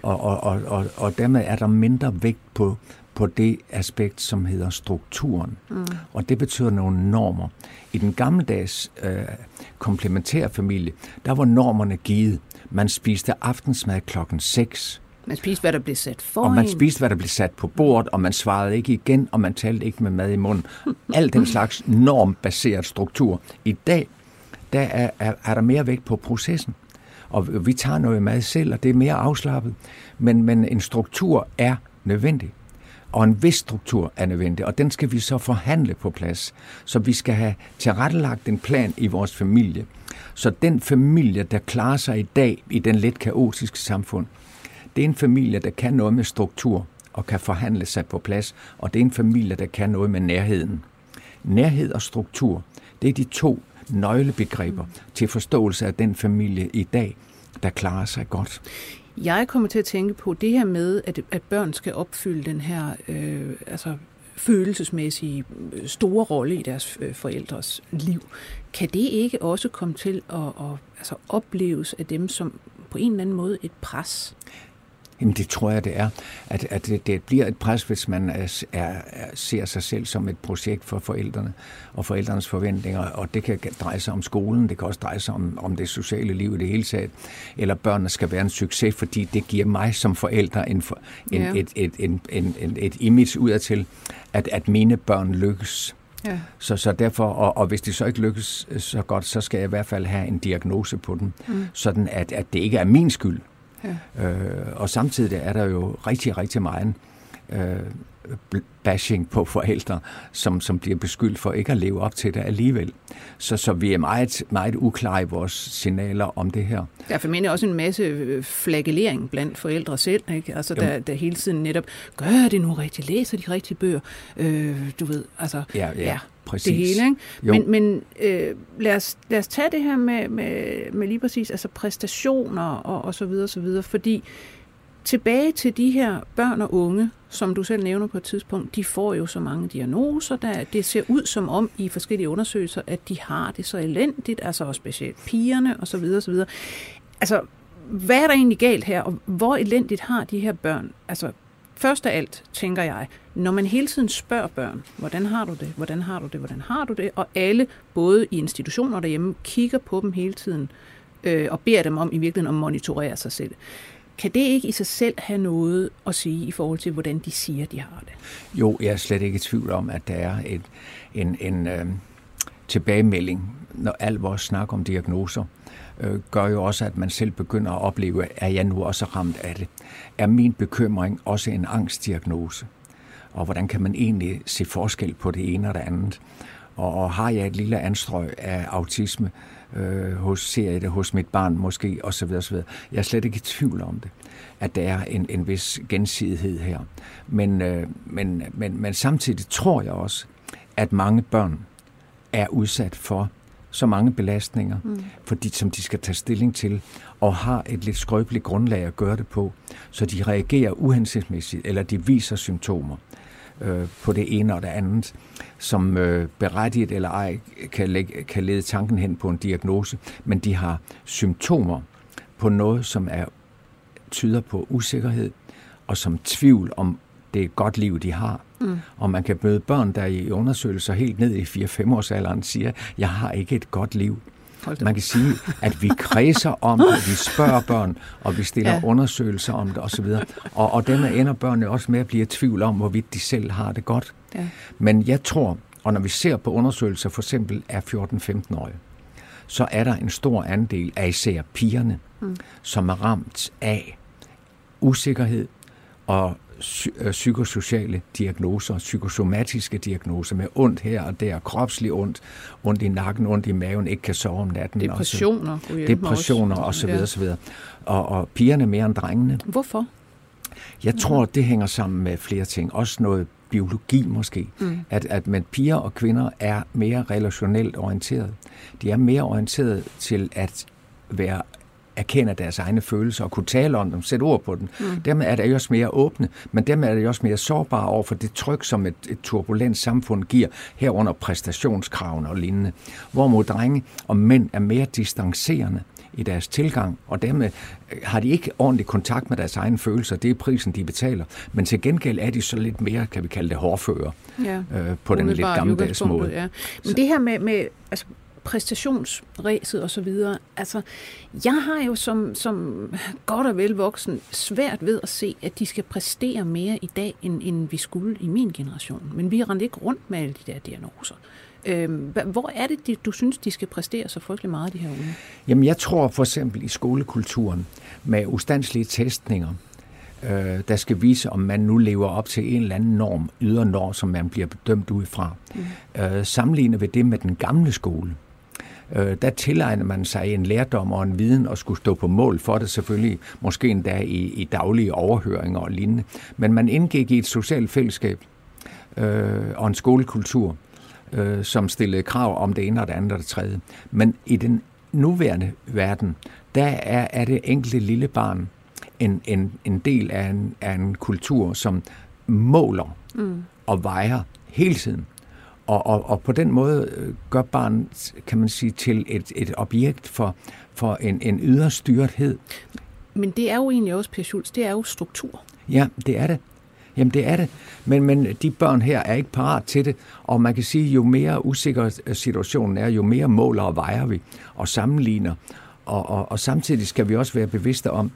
og, og, og, og, og dermed er der mindre vægt på, på det aspekt, som hedder strukturen. Mm. Og det betyder nogle normer. I den gammeldags øh, komplementære familie, der var normerne givet. Man spiste aftensmad klokken 6. Man spiste, hvad der blev sat for Og man spiste, hvad der blev sat på bordet, og man svarede ikke igen, og man talte ikke med mad i munden. Al den slags normbaseret struktur. I dag, der er, er, er der mere vægt på processen. Og vi tager noget mad selv, og det er mere afslappet. Men, men en struktur er nødvendig. Og en vis struktur er nødvendig, og den skal vi så forhandle på plads. Så vi skal have tilrettelagt en plan i vores familie. Så den familie, der klarer sig i dag i den lidt kaotiske samfund, det er en familie, der kan noget med struktur og kan forhandle sig på plads, og det er en familie, der kan noget med nærheden. Nærhed og struktur, det er de to nøglebegreber til forståelse af den familie i dag, der klarer sig godt. Jeg kommer til at tænke på det her med, at, at børn skal opfylde den her øh, altså følelsesmæssige øh, store rolle i deres øh, forældres liv. Kan det ikke også komme til at, at altså opleves af dem som på en eller anden måde et pres? Jamen det tror jeg, det er. At, at det, det bliver et pres, hvis man er, er, ser sig selv som et projekt for forældrene og forældrenes forventninger. Og det kan dreje sig om skolen, det kan også dreje sig om, om det sociale liv i det hele taget. Eller børnene skal være en succes, fordi det giver mig som forældre en, en, ja. et, et, en, en, en, et image udadtil, at, at mine børn lykkes. Ja. Så, så derfor, og, og hvis det så ikke lykkes så godt, så skal jeg i hvert fald have en diagnose på den, mm. sådan at, at det ikke er min skyld. Ja. Øh, og samtidig er der jo rigtig, rigtig meget øh, bashing på forældre, som, som bliver beskyldt for ikke at leve op til det alligevel. Så, så vi er meget, meget uklare i vores signaler om det her. Der er formentlig også en masse øh, flagellering blandt forældre selv, ikke? Altså, der, der hele tiden netop, gør det nu rigtigt, læser de rigtige bøger, øh, du ved, altså, ja, ja. ja præcis. det hele. Ikke? Men, men øh, lad, os, lad os tage det her med, med, med lige præcis altså præstationer og, og så videre, så videre, fordi tilbage til de her børn og unge, som du selv nævner på et tidspunkt, de får jo så mange diagnoser, der det ser ud som om i forskellige undersøgelser, at de har det så elendigt, altså også specielt pigerne og så videre, så videre. Altså, hvad er der egentlig galt her, og hvor elendigt har de her børn? Altså, først af alt, tænker jeg, når man hele tiden spørger børn, hvordan har du det, hvordan har du det, hvordan har du det, og alle, både i institutioner og derhjemme, kigger på dem hele tiden, øh, og beder dem om i virkeligheden at monitorere sig selv. Kan det ikke i sig selv have noget at sige i forhold til, hvordan de siger, de har det? Jo, jeg er slet ikke i tvivl om, at der er et, en, en øh, tilbagemelding, når al vores snak om diagnoser øh, gør jo også, at man selv begynder at opleve, er jeg nu også ramt af det? Er min bekymring også en angstdiagnose? Og hvordan kan man egentlig se forskel på det ene og det andet? Og, og har jeg et lille anstrøg af autisme, øh, hos, ser jeg det hos mit barn måske, osv. osv. Jeg er slet ikke i tvivl om det, at der er en, en vis gensidighed her. Men, øh, men, men, men samtidig tror jeg også, at mange børn er udsat for så mange belastninger, mm. fordi, som de skal tage stilling til, og har et lidt skrøbeligt grundlag at gøre det på, så de reagerer uhensigtsmæssigt, eller de viser symptomer øh, på det ene og det andet, som øh, berettiget eller ej kan, lægge, kan lede tanken hen på en diagnose, men de har symptomer på noget, som er tyder på usikkerhed, og som tvivl om det er et godt liv, de har. Mm. Og man kan møde børn, der i undersøgelser helt ned i 4-5 års alderen siger, jeg har ikke et godt liv. Man kan sige, at vi kredser om det, vi spørger børn, og vi stiller ja. undersøgelser om det osv. Og, og dermed ender børnene også med at blive i tvivl om, hvorvidt de selv har det godt. Ja. Men jeg tror, og når vi ser på undersøgelser for eksempel af 14-15-årige, så er der en stor andel af især pigerne, mm. som er ramt af usikkerhed og psykosociale diagnoser, psykosomatiske diagnoser med ondt her og der, kropslig ondt, ondt i nakken, ondt i maven, ikke kan sove om natten. Depressioner. Og så, depressioner og så videre, ja. så videre. Og, og pigerne mere end drengene. Hvorfor? Jeg tror, det hænger sammen med flere ting. Også noget biologi måske. Mm. At, at men piger og kvinder er mere relationelt orienteret. De er mere orienteret til at være erkender deres egne følelser og kunne tale om dem, sætte ord på dem. Mm. Dermed er der også mere åbne, men dermed er det også mere sårbare over for det tryk, som et, et turbulent samfund giver, herunder præstationskravene og lignende. Hvorimod drenge og mænd er mere distancerende i deres tilgang, og dermed øh, har de ikke ordentlig kontakt med deres egne følelser. Det er prisen, de betaler. Men til gengæld er de så lidt mere, kan vi kalde det, hårdfører ja. øh, på den lidt gammeldags måde. Ja. Men det her med, med altså, præstationsræset og så videre. Altså, jeg har jo som, som godt og vel voksen svært ved at se, at de skal præstere mere i dag, end, end vi skulle i min generation. Men vi render ikke rundt med alle de der diagnoser. Øhm, hvor er det, du synes, de skal præstere så frygtelig meget, de her unge? Jamen, jeg tror for eksempel i skolekulturen med ustandslige testninger, øh, der skal vise, om man nu lever op til en eller anden norm, ydre norm, som man bliver bedømt ud fra. Mm. Øh, sammenligner vi det med den gamle skole. Øh, der tilegner man sig en lærdom og en viden og skulle stå på mål for det selvfølgelig, måske endda i, i daglige overhøringer og lignende. Men man indgik i et socialt fællesskab øh, og en skolekultur, øh, som stillede krav om det ene og det andet og det tredje. Men i den nuværende verden, der er, er det enkelte lille barn en, en, en del af en, af en kultur, som måler mm. og vejer hele tiden. Og, og, og på den måde øh, gør barnet, kan man sige, til et, et objekt for, for en, en yderstyrethed. Men det er jo egentlig også, Per Schultz, det er jo struktur. Ja, det er det. Jamen det er det. Men, men de børn her er ikke parat til det, og man kan sige, jo mere usikker situationen er, jo mere måler og vejer vi og sammenligner. Og, og, og samtidig skal vi også være bevidste om,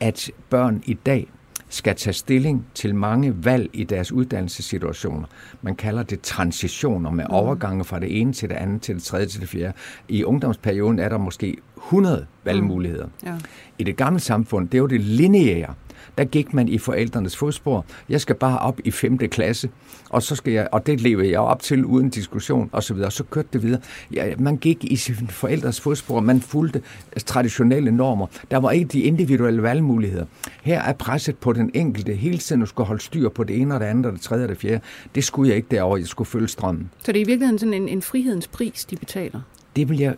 at børn i dag skal tage stilling til mange valg i deres uddannelsessituationer. Man kalder det transitioner med mm. overgange fra det ene til det andet, til det tredje til det fjerde. I ungdomsperioden er der måske 100 valgmuligheder. Mm. Ja. I det gamle samfund, det er jo det lineære der gik man i forældrenes fodspor. Jeg skal bare op i 5. klasse, og, så skal jeg, og det levede jeg op til uden diskussion og så videre. Så kørte det videre. Ja, man gik i sine forældres fodspor, man fulgte traditionelle normer. Der var ikke de individuelle valgmuligheder. Her er presset på den enkelte hele tiden at skulle holde styr på det ene og det andet og det tredje og det fjerde. Det skulle jeg ikke derovre, jeg skulle følge strømmen. Så det er i virkeligheden sådan en, en frihedens pris, de betaler? Det vil jeg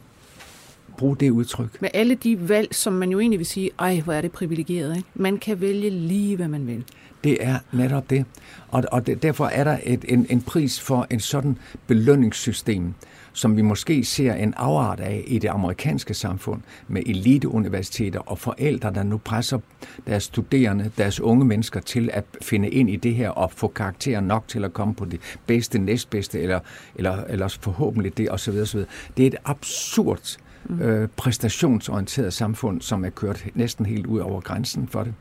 bruge det udtryk. Med alle de valg, som man jo egentlig vil sige, ej, hvor er det privilegeret. Ikke? Man kan vælge lige, hvad man vil. Det er netop det. Og, og det, derfor er der et, en, en pris for en sådan belønningssystem, som vi måske ser en afart af i det amerikanske samfund, med eliteuniversiteter og forældre, der nu presser deres studerende, deres unge mennesker til at finde ind i det her og få karakterer nok til at komme på det bedste, næstbedste, eller, eller, eller forhåbentlig det osv. osv. Det er et absurd mm. øh, præstationsorienteret samfund, som er kørt næsten helt ud over grænsen for det.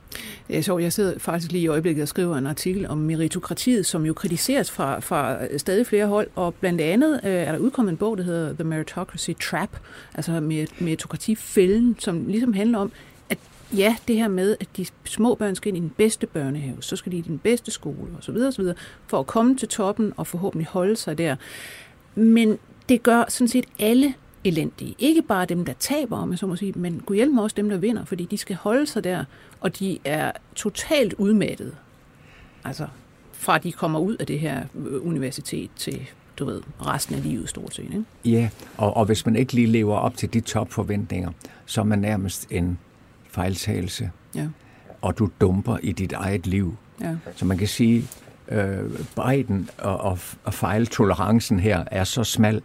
Jeg så, jeg sidder faktisk lige i øjeblikket og skriver en artikel om meritokratiet, som jo kritiseres fra, fra stadig flere hold, og blandt andet øh, er der udkommet en bog, der hedder The Meritocracy Trap, altså meritokratifælden, som ligesom handler om, at ja, det her med, at de små børn skal ind i den bedste børnehave, så skal de i den bedste skole osv., osv., for at komme til toppen og forhåbentlig holde sig der. Men det gør sådan set alle elendige. Ikke bare dem, der taber, om jeg så må sige, men kunne hjælpe også dem, der vinder, fordi de skal holde sig der, og de er totalt udmattet. Altså, fra de kommer ud af det her øh, universitet til du ved, resten af livet stort set. Ikke? Ja, og, og hvis man ikke lige lever op til de topforventninger, så er man nærmest en fejltagelse. Ja. Og du dumper i dit eget liv. Ja. Så man kan sige, øh, bredden og, og, og fejltolerancen her er så smal,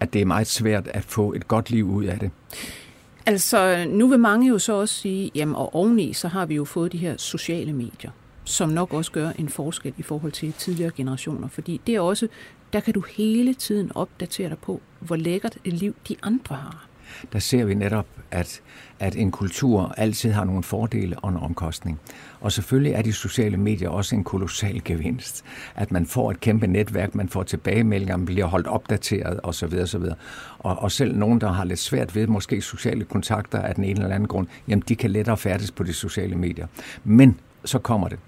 at det er meget svært at få et godt liv ud af det. Altså, nu vil mange jo så også sige, jamen og oveni, så har vi jo fået de her sociale medier, som nok også gør en forskel i forhold til tidligere generationer, fordi det er også, der kan du hele tiden opdatere dig på, hvor lækkert et liv de andre har der ser vi netop, at, at en kultur altid har nogle fordele og en omkostning. Og selvfølgelig er de sociale medier også en kolossal gevinst. At man får et kæmpe netværk, man får tilbagemeldinger, man bliver holdt opdateret osv. osv. Og, og selv nogen, der har lidt svært ved måske sociale kontakter af den ene eller anden grund, jamen de kan lettere færdes på de sociale medier. Men så kommer det.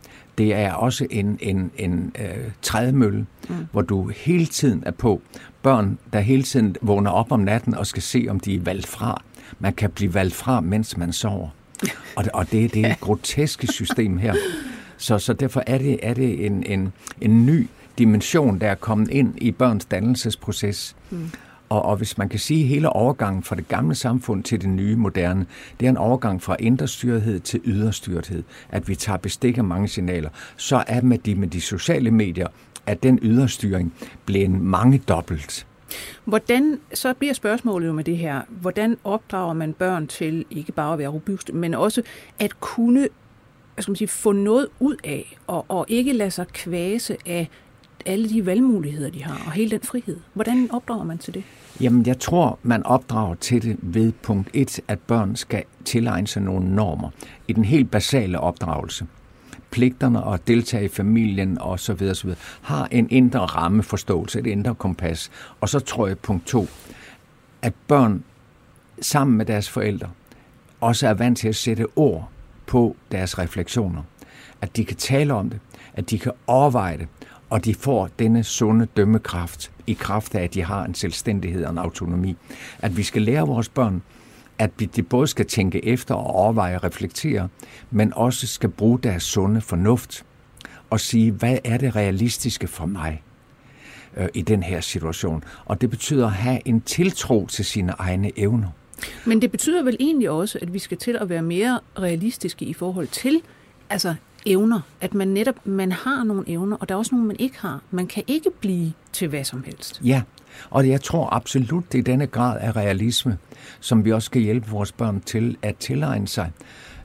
Det er også en, en, en øh, trædemølle, mm. hvor du hele tiden er på. Børn, der hele tiden vågner op om natten og skal se, om de er valgt fra. Man kan blive valgt fra, mens man sover. Og det, og det er det ja. groteske system her. Så, så derfor er det, er det en, en, en ny dimension, der er kommet ind i børns dannelsesproces. Mm. Og, og hvis man kan sige, at hele overgangen fra det gamle samfund til det nye, moderne, det er en overgang fra indre styrethed til yderstyrethed. At vi tager bestik af mange signaler. Så er med de, med de sociale medier, at den yderstyring en mange dobbelt. Hvordan, så bliver spørgsmålet jo med det her, hvordan opdrager man børn til ikke bare at være robuste, men også at kunne hvad skal man sige, få noget ud af, og, og ikke lade sig kvæse af alle de valgmuligheder, de har, og hele den frihed. Hvordan opdrager man til det? Jamen, jeg tror, man opdrager til det ved punkt 1, at børn skal tilegne sig nogle normer i den helt basale opdragelse. Pligterne og deltage i familien og så videre, så videre, har en indre rammeforståelse, et indre kompas. Og så tror jeg punkt 2, at børn sammen med deres forældre også er vant til at sætte ord på deres refleksioner. At de kan tale om det, at de kan overveje det, og de får denne sunde dømmekraft i kraft af, at de har en selvstændighed og en autonomi. At vi skal lære vores børn, at de både skal tænke efter og overveje og reflektere, men også skal bruge deres sunde fornuft og sige, hvad er det realistiske for mig øh, i den her situation? Og det betyder at have en tiltro til sine egne evner. Men det betyder vel egentlig også, at vi skal til at være mere realistiske i forhold til altså evner. At man netop man har nogle evner, og der er også nogle, man ikke har. Man kan ikke blive til hvad som helst. Ja, og jeg tror absolut, det er denne grad af realisme, som vi også skal hjælpe vores børn til at tilegne sig.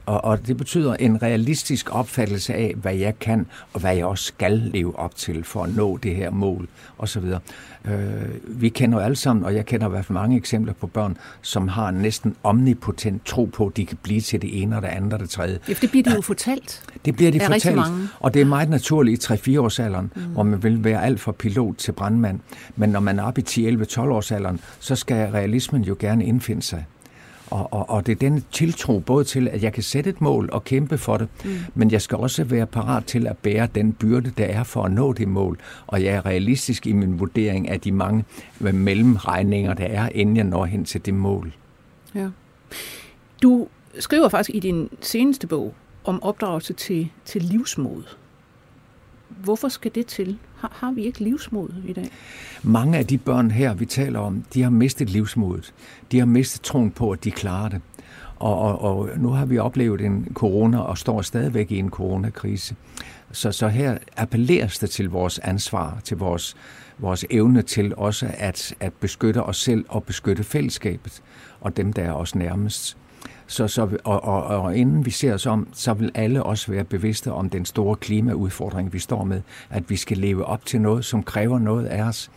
Og, og det betyder en realistisk opfattelse af, hvad jeg kan, og hvad jeg også skal leve op til for at nå det her mål, osv. Øh, vi kender jo alle sammen, og jeg kender i hvert fald mange eksempler på børn, som har en næsten omnipotent tro på, at de kan blive til det ene og det andet og det tredje. Ja, det bliver de jo fortalt. Det bliver de fortalt, og det er meget naturligt i 3-4 års alderen, mm. hvor man vil være alt fra pilot til brandmand. Men når man er oppe i 10-11-12 års alderen, så skal realismen jo gerne indfinde sig. Og, og, og det er den tiltro både til, at jeg kan sætte et mål og kæmpe for det, mm. men jeg skal også være parat til at bære den byrde, der er for at nå det mål. Og jeg er realistisk i min vurdering af de mange mellemregninger, der er, inden jeg når hen til det mål. Ja. Du skriver faktisk i din seneste bog om opdragelse til, til livsmod. Hvorfor skal det til? Har, har vi ikke livsmod i dag? Mange af de børn her, vi taler om, de har mistet livsmodet. De har mistet troen på, at de klarer det. Og, og, og nu har vi oplevet en corona og står stadigvæk i en coronakrise. Så, så her appelleres det til vores ansvar, til vores, vores evne til også at, at beskytte os selv og beskytte fællesskabet og dem, der er os nærmest. Så, så, og, og, og inden vi ser os om, så vil alle også være bevidste om den store klimaudfordring, vi står med, at vi skal leve op til noget, som kræver noget af os.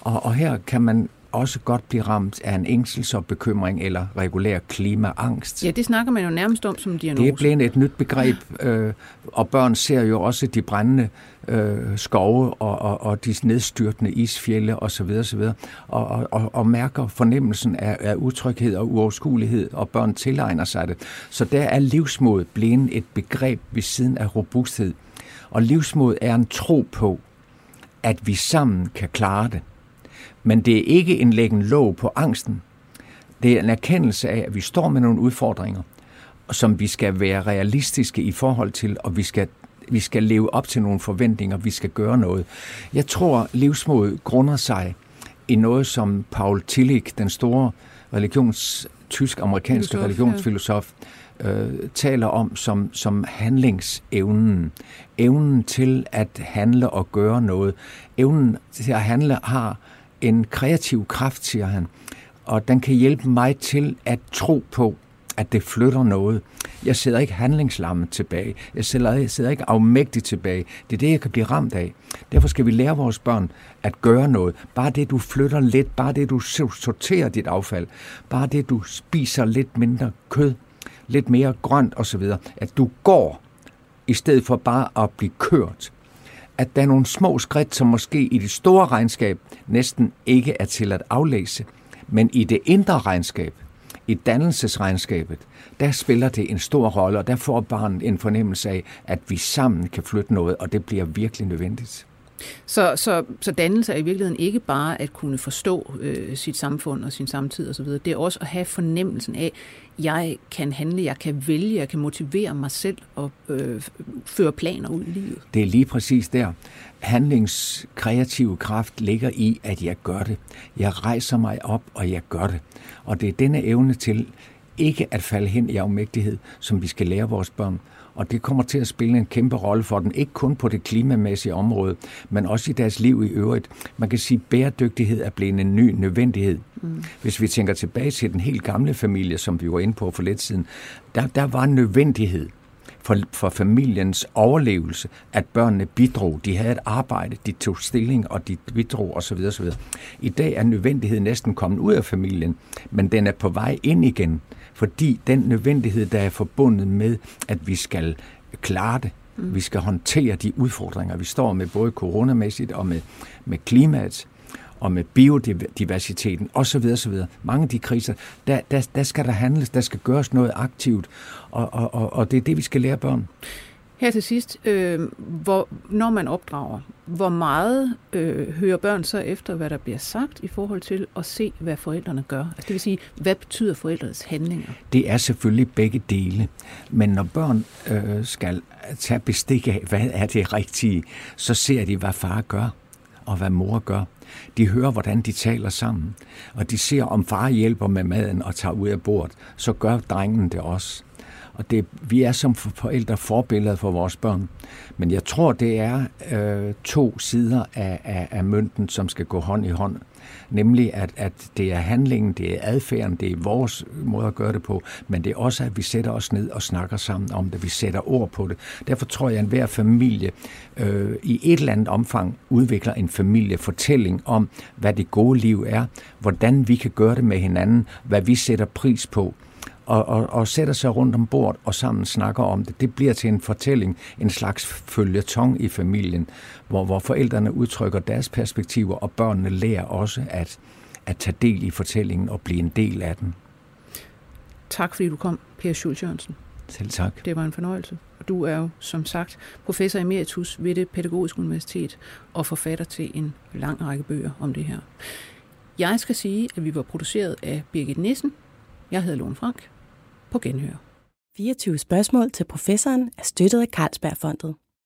Og, og her kan man også godt blive ramt af en ængstelse og bekymring eller regulær klimaangst. Ja, det snakker man jo nærmest om som diagnose. Det er blevet et nyt begreb, øh, og børn ser jo også de brændende øh, skove og, og, og de nedstyrtende isfjælde osv. osv. Og, og, og, og mærker fornemmelsen af, af utryghed og uoverskuelighed, og børn tilegner sig det. Så der er livsmod blevet et begreb ved siden af robusthed. Og livsmod er en tro på, at vi sammen kan klare det. Men det er ikke en læggen låg på angsten. Det er en erkendelse af, at vi står med nogle udfordringer, som vi skal være realistiske i forhold til, og vi skal, vi skal leve op til nogle forventninger, vi skal gøre noget. Jeg tror, livsmod grunder sig i noget, som Paul Tillich, den store religions, tysk-amerikanske religionsfilosof, øh, taler om som, som handlingsevnen. Evnen til at handle og gøre noget. Evnen til at handle har en kreativ kraft, siger han, og den kan hjælpe mig til at tro på, at det flytter noget. Jeg sidder ikke handlingslammet tilbage. Jeg sidder, jeg sidder ikke afmægtigt tilbage. Det er det, jeg kan blive ramt af. Derfor skal vi lære vores børn at gøre noget. Bare det, du flytter lidt, bare det, du sorterer dit affald, bare det, du spiser lidt mindre kød, lidt mere grønt osv., at du går, i stedet for bare at blive kørt at der er nogle små skridt, som måske i det store regnskab næsten ikke er til at aflæse. Men i det indre regnskab, i dannelsesregnskabet, der spiller det en stor rolle, og der får barnet en fornemmelse af, at vi sammen kan flytte noget, og det bliver virkelig nødvendigt. Så, så, så dannelse er i virkeligheden ikke bare at kunne forstå øh, sit samfund og sin samtid osv. Det er også at have fornemmelsen af, at jeg kan handle, jeg kan vælge, jeg kan motivere mig selv og øh, føre planer ud i livet. Det er lige præcis der. Handlingskreative kraft ligger i, at jeg gør det. Jeg rejser mig op, og jeg gør det. Og det er denne evne til ikke at falde hen i afmægtighed, som vi skal lære vores børn og det kommer til at spille en kæmpe rolle for dem, ikke kun på det klimamæssige område, men også i deres liv i øvrigt. Man kan sige, at bæredygtighed er blevet en ny nødvendighed. Mm. Hvis vi tænker tilbage til den helt gamle familie, som vi var inde på for lidt siden, der, der var en nødvendighed for, for familiens overlevelse, at børnene bidrog. De havde et arbejde, de tog stilling, og de bidrog osv. osv. I dag er nødvendigheden næsten kommet ud af familien, men den er på vej ind igen, fordi den nødvendighed, der er forbundet med, at vi skal klare det, mm. vi skal håndtere de udfordringer, vi står med, både coronamæssigt og med, med klimaet, og med biodiversiteten osv. osv. Mange af de kriser, der, der, der skal der handles, der skal gøres noget aktivt, og, og, og, og det er det, vi skal lære børn. Her til sidst, øh, hvor, når man opdrager, hvor meget øh, hører børn så efter, hvad der bliver sagt i forhold til at se, hvad forældrene gør? Altså, det vil sige, hvad betyder forældrenes handlinger? Det er selvfølgelig begge dele. Men når børn øh, skal tage bestik af, hvad er det rigtige, så ser de, hvad far gør og hvad mor gør. De hører, hvordan de taler sammen, og de ser, om far hjælper med maden og tager ud af bordet, så gør drengen det også. Og det, vi er som forældre forbilleder for vores børn. Men jeg tror, det er øh, to sider af, af, af mønten, som skal gå hånd i hånd. Nemlig, at, at det er handlingen, det er adfærden, det er vores måde at gøre det på, men det er også, at vi sætter os ned og snakker sammen om det, vi sætter ord på det. Derfor tror jeg, at enhver familie øh, i et eller andet omfang udvikler en familiefortælling om, hvad det gode liv er, hvordan vi kan gøre det med hinanden, hvad vi sætter pris på og, og, og sætter sig rundt om bord og sammen snakker om det. Det bliver til en fortælling, en slags følgetong i familien, hvor, hvor forældrene udtrykker deres perspektiver, og børnene lærer også at, at tage del i fortællingen og blive en del af den. Tak fordi du kom, Per Schultz Jørgensen. Selv tak. Det var en fornøjelse. Og du er jo, som sagt, professor emeritus ved det pædagogiske universitet og forfatter til en lang række bøger om det her. Jeg skal sige, at vi var produceret af Birgit Nissen. Jeg hedder Lone Frank. På genhør. 24 spørgsmål til professoren er støttet af Carlsbergfondet.